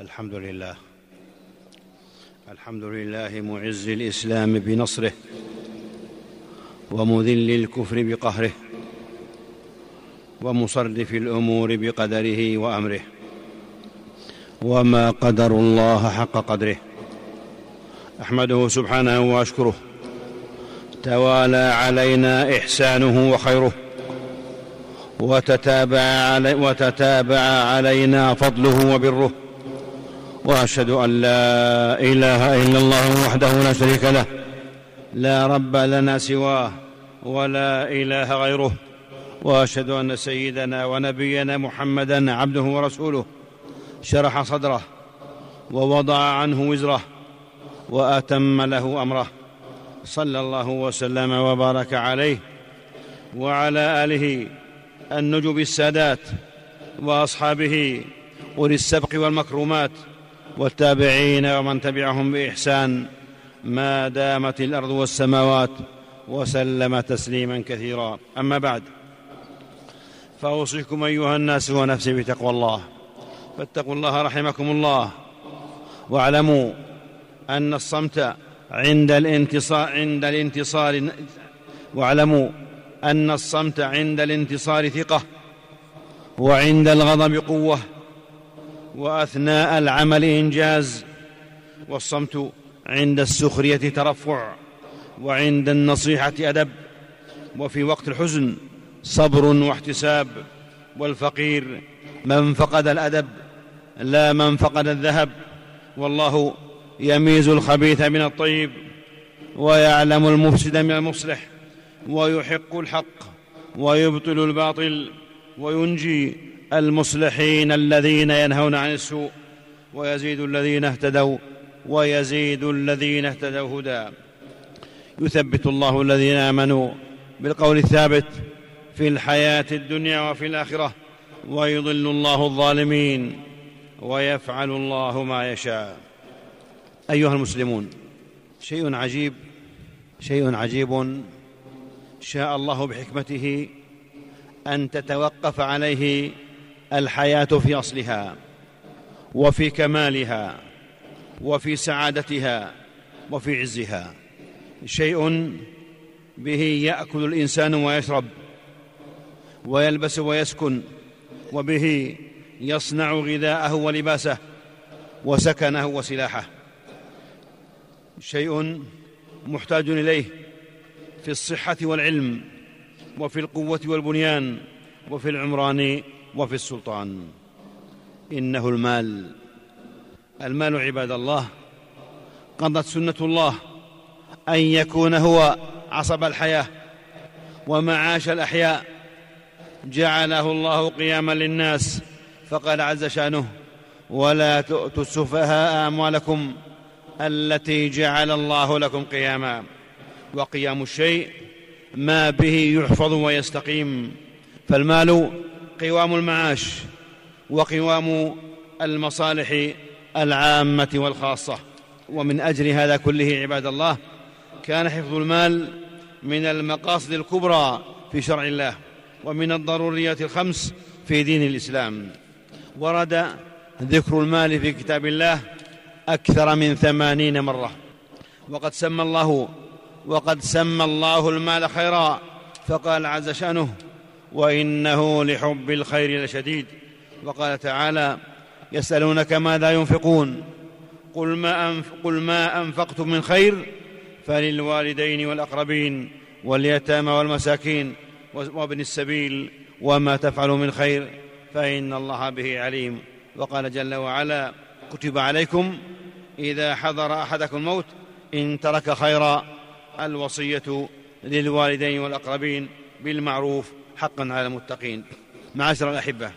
الحمد لله. الحمد لله معز الإسلام بنصره ومذل الكفر بقهره ومصرف الأمور بقدره وأمره وما قدر الله حق قدره. أحمده سبحانه وأشكره. توالى علينا إحسانه وخيره. وتتابع, علي وتتابع علينا فضله وبره. وأشهد أن لا إله إلا الله وحده لا شريك له. لا رب لنا سواه ولا إله غيره. وأشهد أن سيدنا ونبينا محمدا عبده ورسوله. شرح صدره ووضع عنه وزره وأتم له أمره. صلى الله وسلم وبارك عليه. وعلى آله النجب السادات وأصحابه أولي السبق والمكرمات والتابعين ومن تبعهم بإحسان ما دامت الأرض والسماوات وسلم تسليما كثيرا. أما بعد فأوصيكم أيها الناس ونفسي بتقوى الله. فاتقوا الله رحمكم الله واعلموا أن الصمت عند الانتصار عند الانتصار واعلموا أن الصمت عند الانتصار ثقة وعند الغضب قوة وأثناء العمل إنجاز والصمت عند السخرية ترفع وعند النصيحة أدب وفي وقت الحزن صبر واحتساب والفقير من فقد الأدب لا من فقد الذهب والله يميز الخبيث من الطيب ويعلم المفسد من المصلح ويحق الحق ويبطل الباطل وينجي المصلحين الذين ينهون عن السوء ويزيد الذين اهتدوا ويزيد الذين اهتدوا هدى. يثبت الله الذين آمنوا بالقول الثابت في الحياة الدنيا وفي الآخرة ويضل الله الظالمين ويفعل الله ما يشاء. أيها المسلمون شيء عجيب شيء عجيب شاء الله بحكمته أن تتوقف عليه الحياة في أصلها وفي كمالها وفي سعادتها وفي عزها. شيء به يأكل الإنسان ويشرب ويلبس ويسكن وبه يصنع غذاءه ولباسه وسكنه وسلاحه. شيء محتاج إليه في الصحة والعلم وفي القوة والبنيان وفي العمران وفي السلطان. إنه المال. المال عباد الله. قضت سنة الله أن يكون هو عصب الحياة ومعاش الأحياء. جعله الله قياما للناس. فقال عز شأنه ولا تؤتوا السفهاء أموالكم التي جعل الله لكم قياما. وقيام الشيء ما به يحفظ ويستقيم. فالمال قوام المعاش وقوام المصالح العامة والخاصة. ومن أجل هذا كله عباد الله كان حفظ المال من المقاصد الكبرى في شرع الله ومن الضروريات الخمس في دين الإسلام. ورد ذكر المال في كتاب الله أكثر من ثمانين مرة. وقد سمى الله وقد سمى الله المال خيرا فقال عز شأنه وإنه لحب الخير لشديد. وقال تعالى يسألونك ماذا ينفقون؟ قل ما, أنف قل ما انفقتم من خير فللوالدين والأقربين واليتامى والمساكين وابن السبيل وما تفعلوا من خير فإن الله به عليم. وقال جل وعلا كتب عليكم إذا حضر أحدكم الموت إن ترك خيرا الوصية للوالدين والأقربين بالمعروف حقا على المتقين. معاشر الأحبة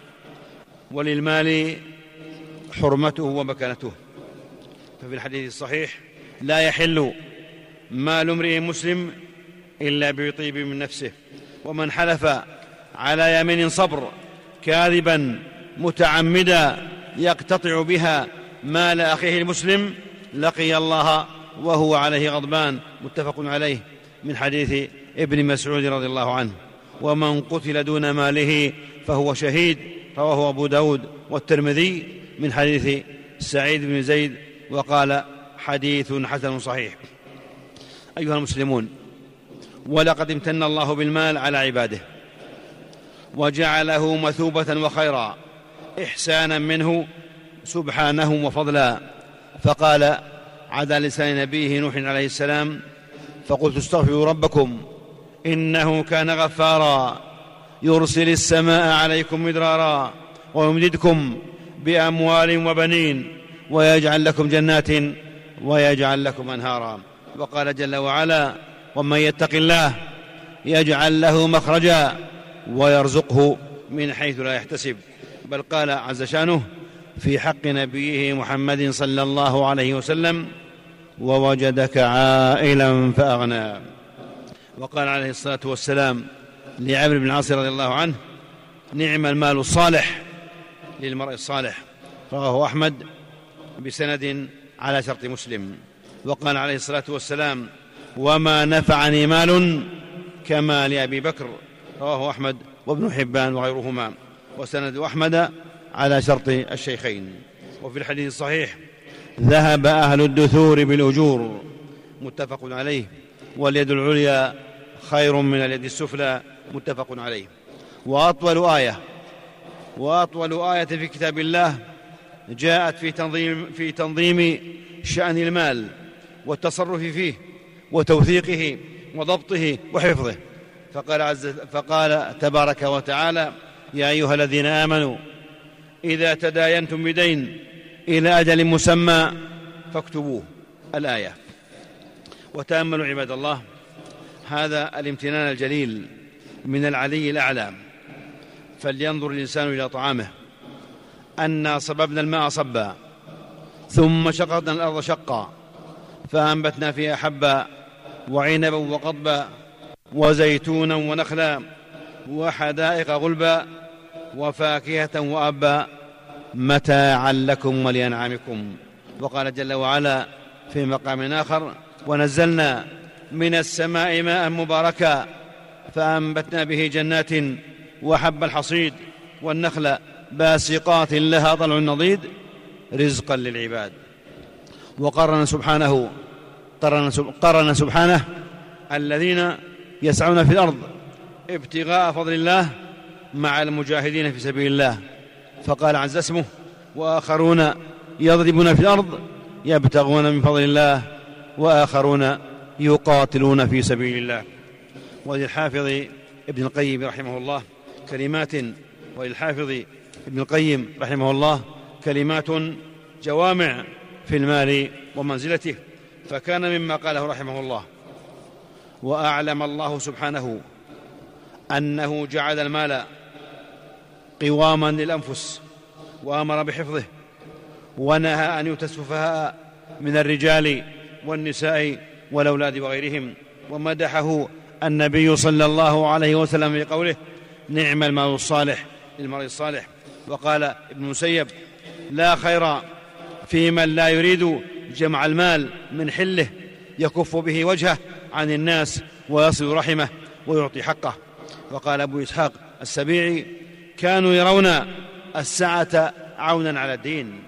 وللمال حرمته ومكانته. ففي الحديث الصحيح لا يحل مال امرئ مسلم إلا بطيب من نفسه. ومن حلف على يمين صبر كاذبا متعمدا يقتطع بها مال أخيه المسلم لقي الله وهو عليه غضبان. متفق عليه من حديث ابن مسعود رضي الله عنه. ومن قتل دون ماله فهو شهيد رواه أبو داود والترمذي من حديث سعيد بن زيد وقال حديث حسن صحيح. أيها المسلمون ولقد امتن الله بالمال على عباده وجعله مثوبة وخيرا إحسانا منه سبحانه وفضلا. فقال على لسان نبيه نوح عليه السلام فقلت استغفروا ربكم إنه كان غفارا. يرسل السماء عليكم مدرارا ويمددكم بأموال وبنين ويجعل لكم جنات ويجعل لكم أنهارا. وقال جل وعلا ومن يتق الله يجعل له مخرجا ويرزقه من حيث لا يحتسب. بل قال عز شأنه في حق نبيه محمد صلى الله عليه وسلم ووجدك عائلا فأغنى. وقال عليه الصلاة والسلام لعمرو بن العاص رضي الله عنه نعم المال الصالح للمرء الصالح. رواه أحمد بسند على شرط مسلم. وقال عليه الصلاة والسلام وما نفعني مال كمال أبي بكر رواه أحمد وابن حبان وغيرهما. وسند أحمد على شرط الشيخين. وفي الحديث الصحيح ذهب أهل الدثور بالأجور متفق عليه. واليد العليا خير من اليد السفلى متفق عليه. وأطول آية وأطول آية في كتاب الله جاءت في تنظيم في تنظيم شأن المال والتصرف فيه وتوثيقه وضبطه وحفظه. فقال عز فقال تبارك وتعالى يا أيها الذين آمنوا إذا تداينتم بدين إلى أجل مسمى فاكتبوه. الآية. وتأملوا عباد الله هذا الامتنان الجليل من العلي الأعلى. فلينظر الإنسان إلى طعامه. أنا صببنا الماء صبا ثم شققنا الأرض شقا فأنبتنا فيها حبا وعنبا وقضبا وزيتونا ونخلا وحدائق غلبا وفاكهة وأبا متاعا لكم ولأنعامكم. وقال جل وعلا في مقام آخر ونزلنا من السماء ماء مباركا فأنبتنا به جنات وحب الحصيد والنخل باسقات لها طلع نضيد رزقا للعباد. وقرن سبحانه قرن سبحانه الذين يسعون في الأرض ابتغاء فضل الله مع المجاهدين في سبيل الله. فقال عز اسمه وآخرون يضربون في الأرض يبتغون من فضل الله وآخرون يقاتلون في سبيل الله. وللحافظ ابن القيم رحمه الله كلمات وللحافظ ابن القيم رحمه الله كلمات جوامع في المال ومنزلته. فكان مما قاله رحمه الله وأعلم الله سبحانه أنه جعل المال قواما للأنفس وأمر بحفظه ونهى أن يؤتى السفهاء من الرجال والنساء والأولاد وغيرهم ومدحه النبي صلى الله عليه وسلم في قوله نعم المال الصالح للمرء الصالح وقال ابن المسيب لا خير في من لا يريد جمع المال من حله يكف به وجهه عن الناس ويصل رحمه ويعطي حقه وقال أبو إسحاق السبيعي كانوا يرون السعه عونا على الدين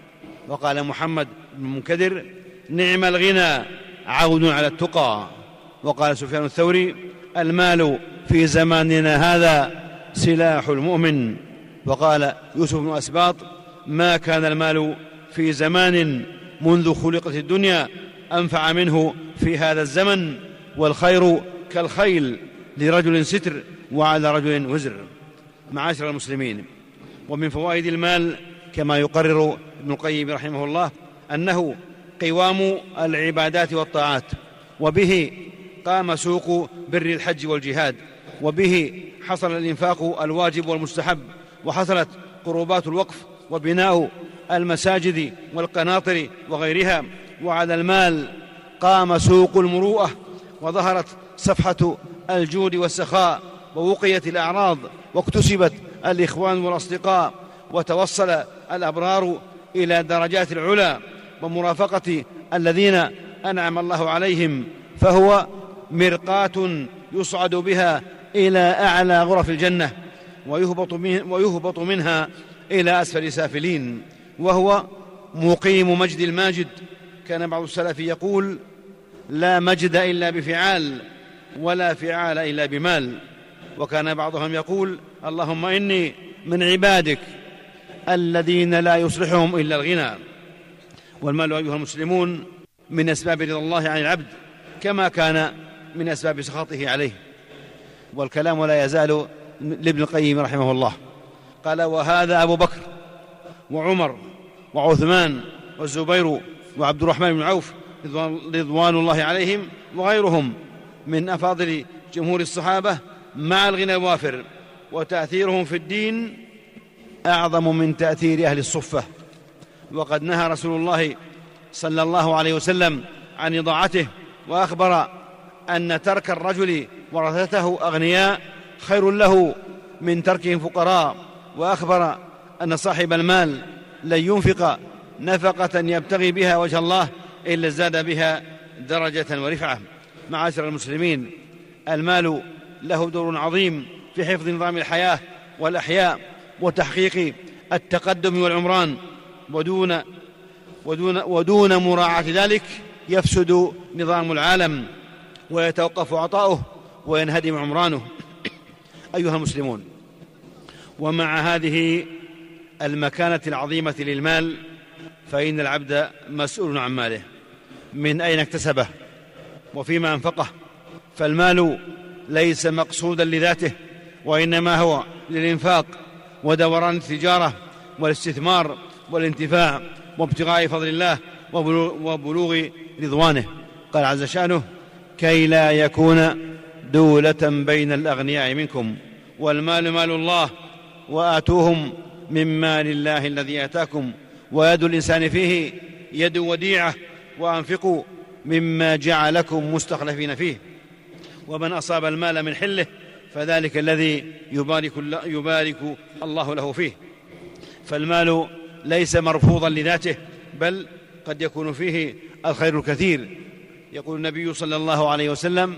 وقال محمد بن منكدر نعم الغنى عون على التقى. وقال سفيان الثوري المال في زماننا هذا سلاح المؤمن. وقال يوسف بن أسباط ما كان المال في زمان منذ خلقت الدنيا أنفع منه في هذا الزمن والخير كالخيل لرجل ستر وعلى رجل وزر. معاشر المسلمين ومن فوائد المال كما يقرر ابن القيم رحمه الله أنه قوام العبادات والطاعات وبه قام سوق بر الحج والجهاد وبه حصل الإنفاق الواجب والمستحب وحصلت قربات الوقف وبناء المساجد والقناطر وغيرها وعلى المال قام سوق المروءة وظهرت صفحة الجود والسخاء ووقيت الأعراض واكتسبت الإخوان والأصدقاء وتوصل الأبرار إلى درجات العلا. ومرافقة الذين أنعم الله عليهم فهو مرقاة يصعد بها إلى أعلى غرف الجنة ويهبط, ويهبط منها إلى أسفل سافلين وهو مقيم مجد الماجد. كان بعض السلف يقول لا مجد إلا بفعال ولا فعال إلا بمال. وكان بعضهم يقول اللهم إني من عبادك الذين لا يصلحهم إلا الغنى. والمال أيها المسلمون من أسباب رضا الله عن العبد كما كان من أسباب سخطه عليه. والكلام لا يزال لابن القيم رحمه الله. قال وهذا أبو بكر وعمر وعثمان والزبير وعبد الرحمن بن عوف رضوان الله عليهم وغيرهم من أفاضل جمهور الصحابة مع الغنى الوافر وتأثيرهم في الدين أعظم من تأثير أهل الصفة. وقد نهى رسول الله صلى الله عليه وسلم عن إضاعته وأخبر أن ترك الرجل ورثته أغنياء خير له من تركهم فقراء وأخبر أن صاحب المال لن ينفق نفقة يبتغي بها وجه الله إلا ازداد بها درجة ورفعة. معاشر المسلمين المال له دور عظيم في حفظ نظام الحياة والأحياء وتحقيق التقدم والعمران. ودون ودون ودون مراعاة ذلك يفسد نظام العالم ويتوقف عطاؤه وينهدم عمرانه. أيها المسلمون ومع هذه المكانة العظيمة للمال فإن العبد مسؤول عن ماله. من أين اكتسبه؟ وفيما أنفقه. فالمال ليس مقصودا لذاته وإنما هو للإنفاق ودوران التجارة والاستثمار والانتفاع وابتغاء فضل الله وبلوغ رضوانه. قال عز شأنه كي لا يكون دولة بين الأغنياء منكم والمال مال الله وآتوهم من مال الله الذي آتاكم ويد الإنسان فيه يد وديعة وأنفقوا مما جعلكم مستخلفين فيه. ومن أصاب المال من حله فذلك الذي يبارك الله له فيه. فالمال ليس مرفوضا لذاته بل قد يكون فيه الخير الكثير. يقول النبي صلى الله عليه وسلم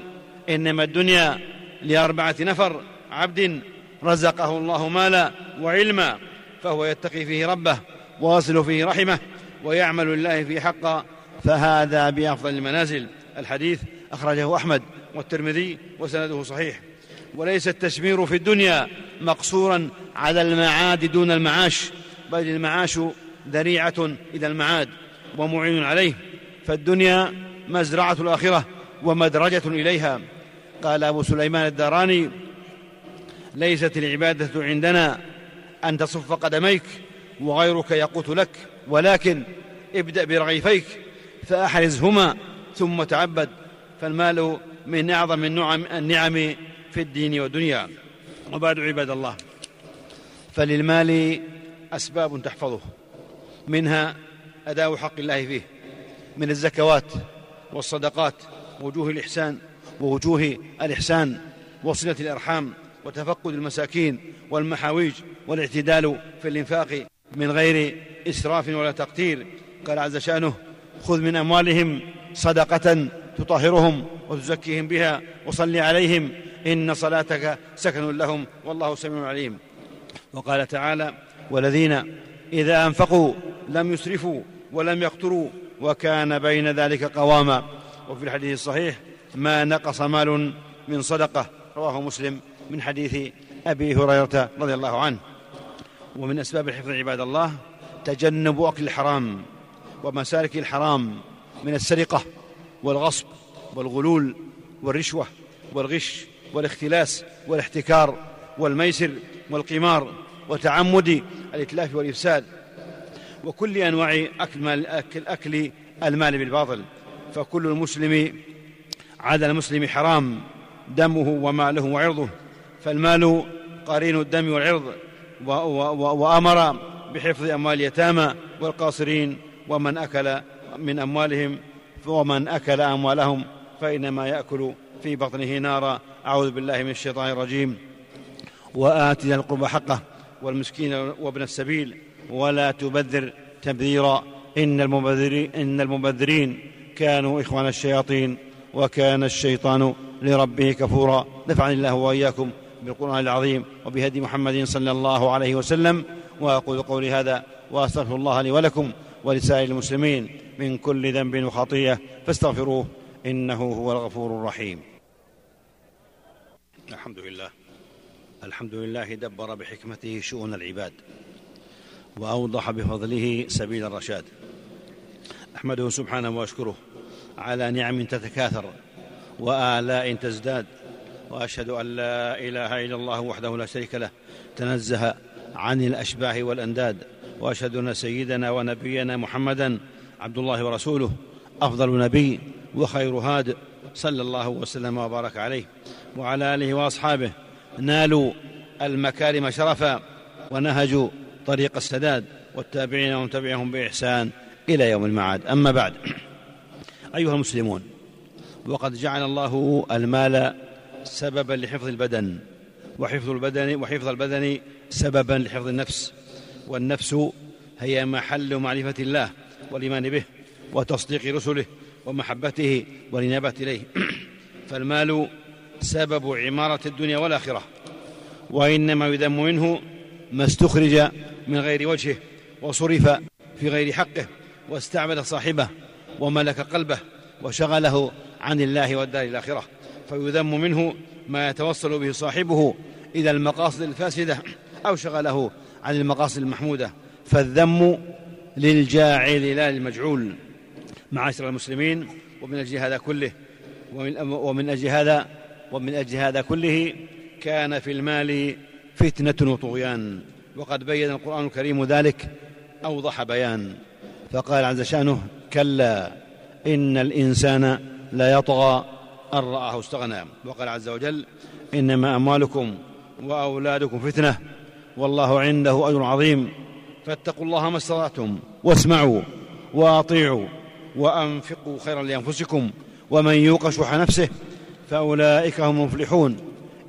إنما الدنيا لأربعة نفر عبد رزقه الله مالا وعلما فهو يتقي فيه ربه ويصل فيه رحمه ويعمل لله فيه حقا فهذا بأفضل المنازل. الحديث أخرجه أحمد والترمذي وسنده صحيح. وليس التشمير في الدنيا مقصورا على المعاد دون المعاش. بل المعاش ذريعة إلى المعاد ومعين عليه فالدنيا مزرعة الآخرة ومدرجة إليها. قال أبو سليمان الداراني ليست العبادة عندنا أن تصف قدميك وغيرك يقوت لك ولكن ابدأ برغيفيك فأحرزهما ثم تعبد فالمال من أعظم النعم النعم في الدين والدنيا. وبعد عباد الله فللمال أسباب تحفظه. منها أداء حق الله فيه من الزكوات والصدقات ووجوه الإحسان ووجوه الإحسان وصلة الإرحام وتفقد المساكين والمحاويج والاعتدال في الإنفاق من غير إسراف ولا تقتير. قال عز شأنه خذ من أموالهم صدقة تطهرهم وتزكيهم بها وصل عليهم إن صلاتك سكن لهم والله سميع عليم. وقال تعالى والذين إذا أنفقوا لم يسرفوا ولم يقتروا وكان بين ذلك قواما. وفي الحديث الصحيح ما نقص مال من صدقة رواه مسلم من حديث أبي هريرة رضي الله عنه. ومن أسباب الحفظ عباد الله تجنب أكل الحرام ومسالك الحرام من السرقة والغصب والغلول والرشوة والغش والاختلاس والاحتكار والميسر والقمار. وتعمد الإتلاف والإفساد وكل مال أكل, أكل المال بالباطل. فكل المسلم على المسلم حرام دمه وماله وعرضه. فالمال قرين الدم والعرض وأمر بحفظ أموال اليتامى والقاصرين. ومن أكل من أموالهم ومن أكل أموالهم فإنما يأكل في بطنه نارا. أعوذ بالله من الشيطان الرجيم. وات ذا القربى حقه. والمسكين وابن السبيل. ولا تبذر تبذيرا. إن المبذرين إن المبذرين كانوا إخوان الشياطين وكان الشيطان لربه كفورا. نفعني الله وإياكم بالقرآن العظيم وبهدي محمد صلى الله عليه وسلم. وأقول قولي هذا وأستغفر الله لي ولكم ولسائر المسلمين من كل ذنب وخطيئة. فاستغفروه إنه هو الغفور الرحيم. الحمد لله. الحمد لله دبر بحكمته شؤون العباد وأوضح بفضله سبيل الرشاد. أحمده سبحانه وأشكره على نعم تتكاثر وآلاء تزداد وأشهد أن لا إله إلا الله وحده لا شريك له تنزه عن الأشباه والأنداد وأشهد أن سيدنا ونبينا محمدا عبد الله ورسوله أفضل نبي وخير هاد صلى الله وسلم وبارك عليه وعلى آله وأصحابه نالوا المكارم شرفا ونهجوا طريق السداد والتابعين ومن تبعهم بإحسان إلى يوم المعاد. أما بعد أيها المسلمون وقد جعل الله المال سببا لحفظ البدن وحفظ البدن وحفظ البدن سببا لحفظ النفس. والنفس هي محل معرفة الله والإيمان به وتصديق رسله ومحبته والإنابة إليه. فالمال سبب عمارة الدنيا والآخرة وإنما يذم منه ما استخرج من غير وجهه وصرف في غير حقه واستعبد صاحبه وملك قلبه وشغله عن الله والدار الآخرة. فيذم منه ما يتوصل به صاحبه إلى المقاصد الفاسدة أو شغله عن المقاصد المحمودة. فالذم للجاعل لا للمجعول. معاشر المسلمين ومن أجل هذا كله ومن أجل هذا ومن أجل هذا كله كان في المال فتنة وطغيان. وقد بين القرآن الكريم ذلك أوضح بيان. فقال عز شأنه كلا إن الإنسان لا يطغى أن رآه استغنى. وقال عز وجل إنما أموالكم وأولادكم فتنة والله عنده أجر عظيم. فاتقوا الله ما استطعتم واسمعوا وأطيعوا وأنفقوا خيرا لأنفسكم ومن يوق شح نفسه فأولئك هم المفلحون.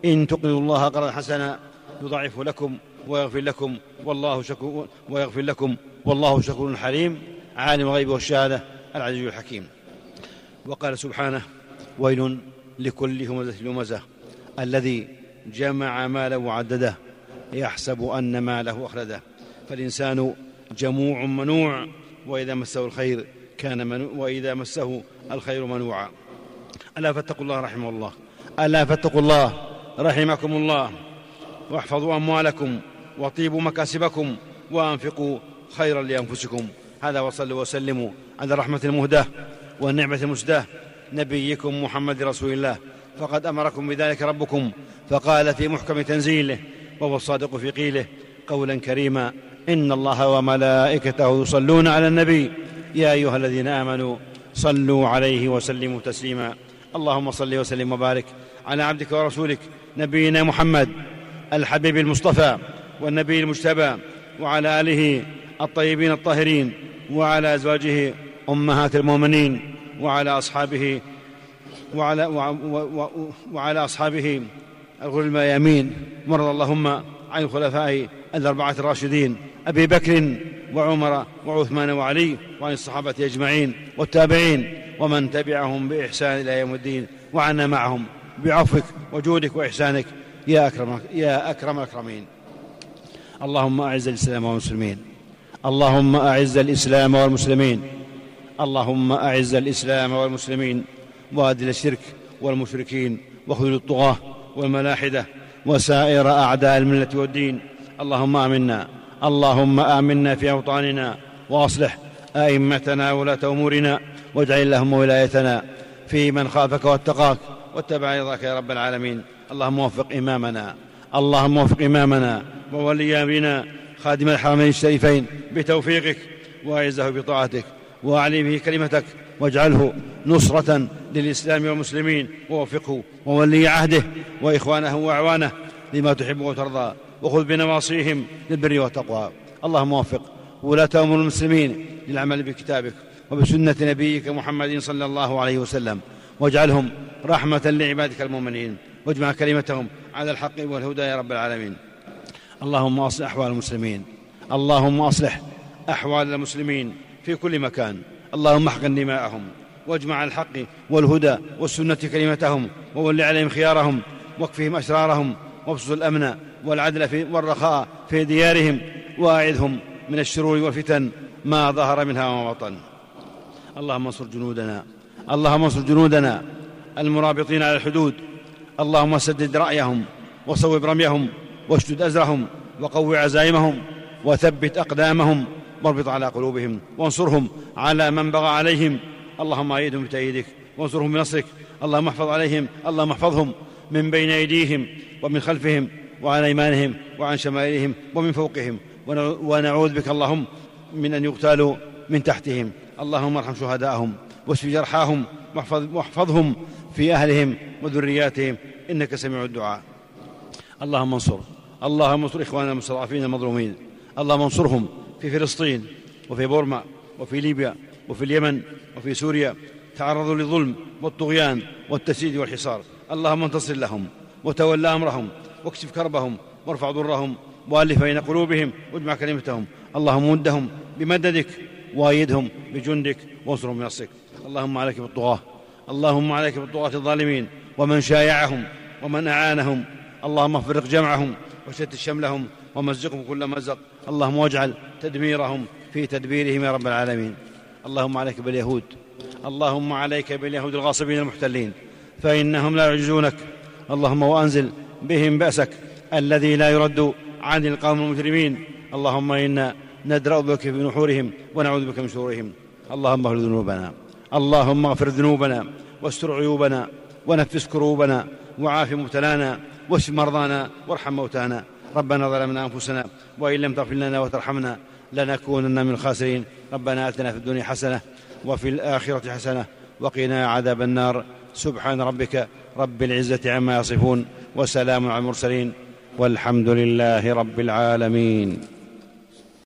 إن تقرضوا الله قرضا حسنا يضاعفه لكم ويغفر لكم. والله شكور ويغفر لكم. والله شكور حليم. عالم الغيب والشهادة العزيز الحكيم. وقال سبحانه ويل لكل همزة لمزة. الذي جمع ماله وعدده يحسب أن ماله أخلده فالإنسان جموع منوع وإذا مسه الخير كان منوع وإذا مسه الخير منوعا. ألا فاتقوا الله رحمه الله. ألا فاتقوا الله رحمكم الله. واحفظوا أموالكم وطيبوا مكاسبكم وأنفقوا خيرا لأنفسكم. هذا وصلوا وسلموا على الرحمة المهداة والنعمة المسداة نبيكم محمد رسول الله. فقد أمركم بذلك ربكم فقال في محكم تنزيله وهو الصادق في قيله قولا كريما إن الله وملائكته يصلون على النبي. يا أيها الذين آمنوا صلوا عليه وسلموا تسليما. اللهم صل وسلم وبارك على عبدك ورسولك نبينا محمد الحبيب المصطفى والنبي المجتبى وعلى آله الطيبين الطاهرين وعلى أزواجه أمهات المؤمنين وعلى أصحابه وعلى وعلى أصحابه الغر الميامين مرض اللهم عن الخلفاء الأربعة الراشدين أبي بكر وعمر وعثمان وعلي وعن الصحابة أجمعين والتابعين ومن تبعهم بإحسان إلى يوم الدين. وعنا معهم بعفوك وجودك وإحسانك. يا اكرم يا أكرم الأكرمين. اللهم أعز الإسلام والمسلمين. اللهم أعز الإسلام والمسلمين. اللهم أعز الإسلام والمسلمين. وأذل الشرك والمشركين. واخذل الطغاة والملاحدة. وسائر أعداء الملة والدين. اللهم آمنا. اللهم آمنا في أوطاننا. وأصلح أئمتنا وولاة أمورنا. واجعل اللهم ولايتنا في من خافك واتقاك. واتبع رضاك يا رب العالمين. اللهم وفق إمامنا. اللهم وفق إمامنا. وولي امرنا خادم الحرمين الشريفين بتوفيقك واعزه بطاعتك واعلي به كلمتك واجعله نصرة للإسلام والمسلمين. ووفقه وولي عهده وإخوانه وأعوانه لما تحب وترضى. وخذ بنواصيهم للبر والتقوى. اللهم وفق ولاة أمور المسلمين للعمل بكتابك. وبسنة نبيك محمد صلى الله عليه وسلم. واجعلهم رحمة لعبادك المؤمنين. واجمع كلمتهم على الحق والهدى يا رب العالمين. اللهم أصلح أحوال المسلمين. اللهم أصلح أحوال المسلمين في كل مكان. اللهم احقن دماءهم. واجمع الحق والهدى والسنة كلمتهم. وول عليهم خيارهم. واكفهم أسرارهم. وابسط الأمن والعدل في والرخاء في ديارهم. واعذهم من الشرور والفتن. ما ظهر منها وما بطن. اللهم انصر جنودنا. اللهم انصر جنودنا. المرابطين على الحدود. اللهم سدد رأيهم وصوب رميهم واشدد أزرهم وقو عزائمهم وثبت أقدامهم واربط على قلوبهم وانصرهم على من بغى عليهم. اللهم ايدهم بتأييدك وانصرهم بنصرك. اللهم احفظ عليهم. اللهم احفظهم من بين أيديهم ومن خلفهم وعن أيمانهم وعن شمائلهم ومن فوقهم. ونعوذ بك اللهم من أن يغتالوا من تحتهم. اللهم ارحم شهداءهم واشف جرحاهم واحفظهم في أهلهم وذرياتهم إنك سميع الدعاء. اللهم انصر اللهم انصر إخواننا المستضعفين المظلومين. اللهم انصرهم في فلسطين وفي بورما وفي ليبيا وفي اليمن وفي سوريا. تعرضوا للظلم والطغيان والتسييد والحصار. اللهم انتصر لهم وتولى أمرهم واكشف كربهم وارفع ضرهم والف بين قلوبهم واجمع كلمتهم. اللهم مدهم بمددك وايدهم بجندك وانصرهم بنصرك. اللهم عليك بالطغاة. اللهم عليك بالطغاة الظالمين. ومن شايعهم ومن أعانهم. اللهم افرق جمعهم وشتت شملهم ومزقهم كل مزق. اللهم واجعل تدميرهم في تدبيرهم يا رب العالمين. اللهم عليك باليهود. اللهم عليك باليهود الغاصبين المحتلين. فإنهم لا يعجزونك. اللهم وأنزل بهم بأسك. الذي لا يرد عن القوم المجرمين. اللهم إنا ندرأ بك في نحورهم ونعوذ بك من شرورهم. اللهم اغفر ذنوبنا. اللهم اغفر ذنوبنا. واستر عيوبنا. ونفس كروبنا. وعاف مبتلانا. واشف مرضانا. وارحم موتانا. ربنا ظلمنا أنفسنا. وإن لم تغفر لنا وترحمنا لنكونن من الخاسرين. ربنا آتنا في الدنيا حسنة وفي الآخرة حسنة وقنا عذاب النار. سبحان ربك رب العزة عما يصفون وسلام على المرسلين والحمد لله رب العالمين.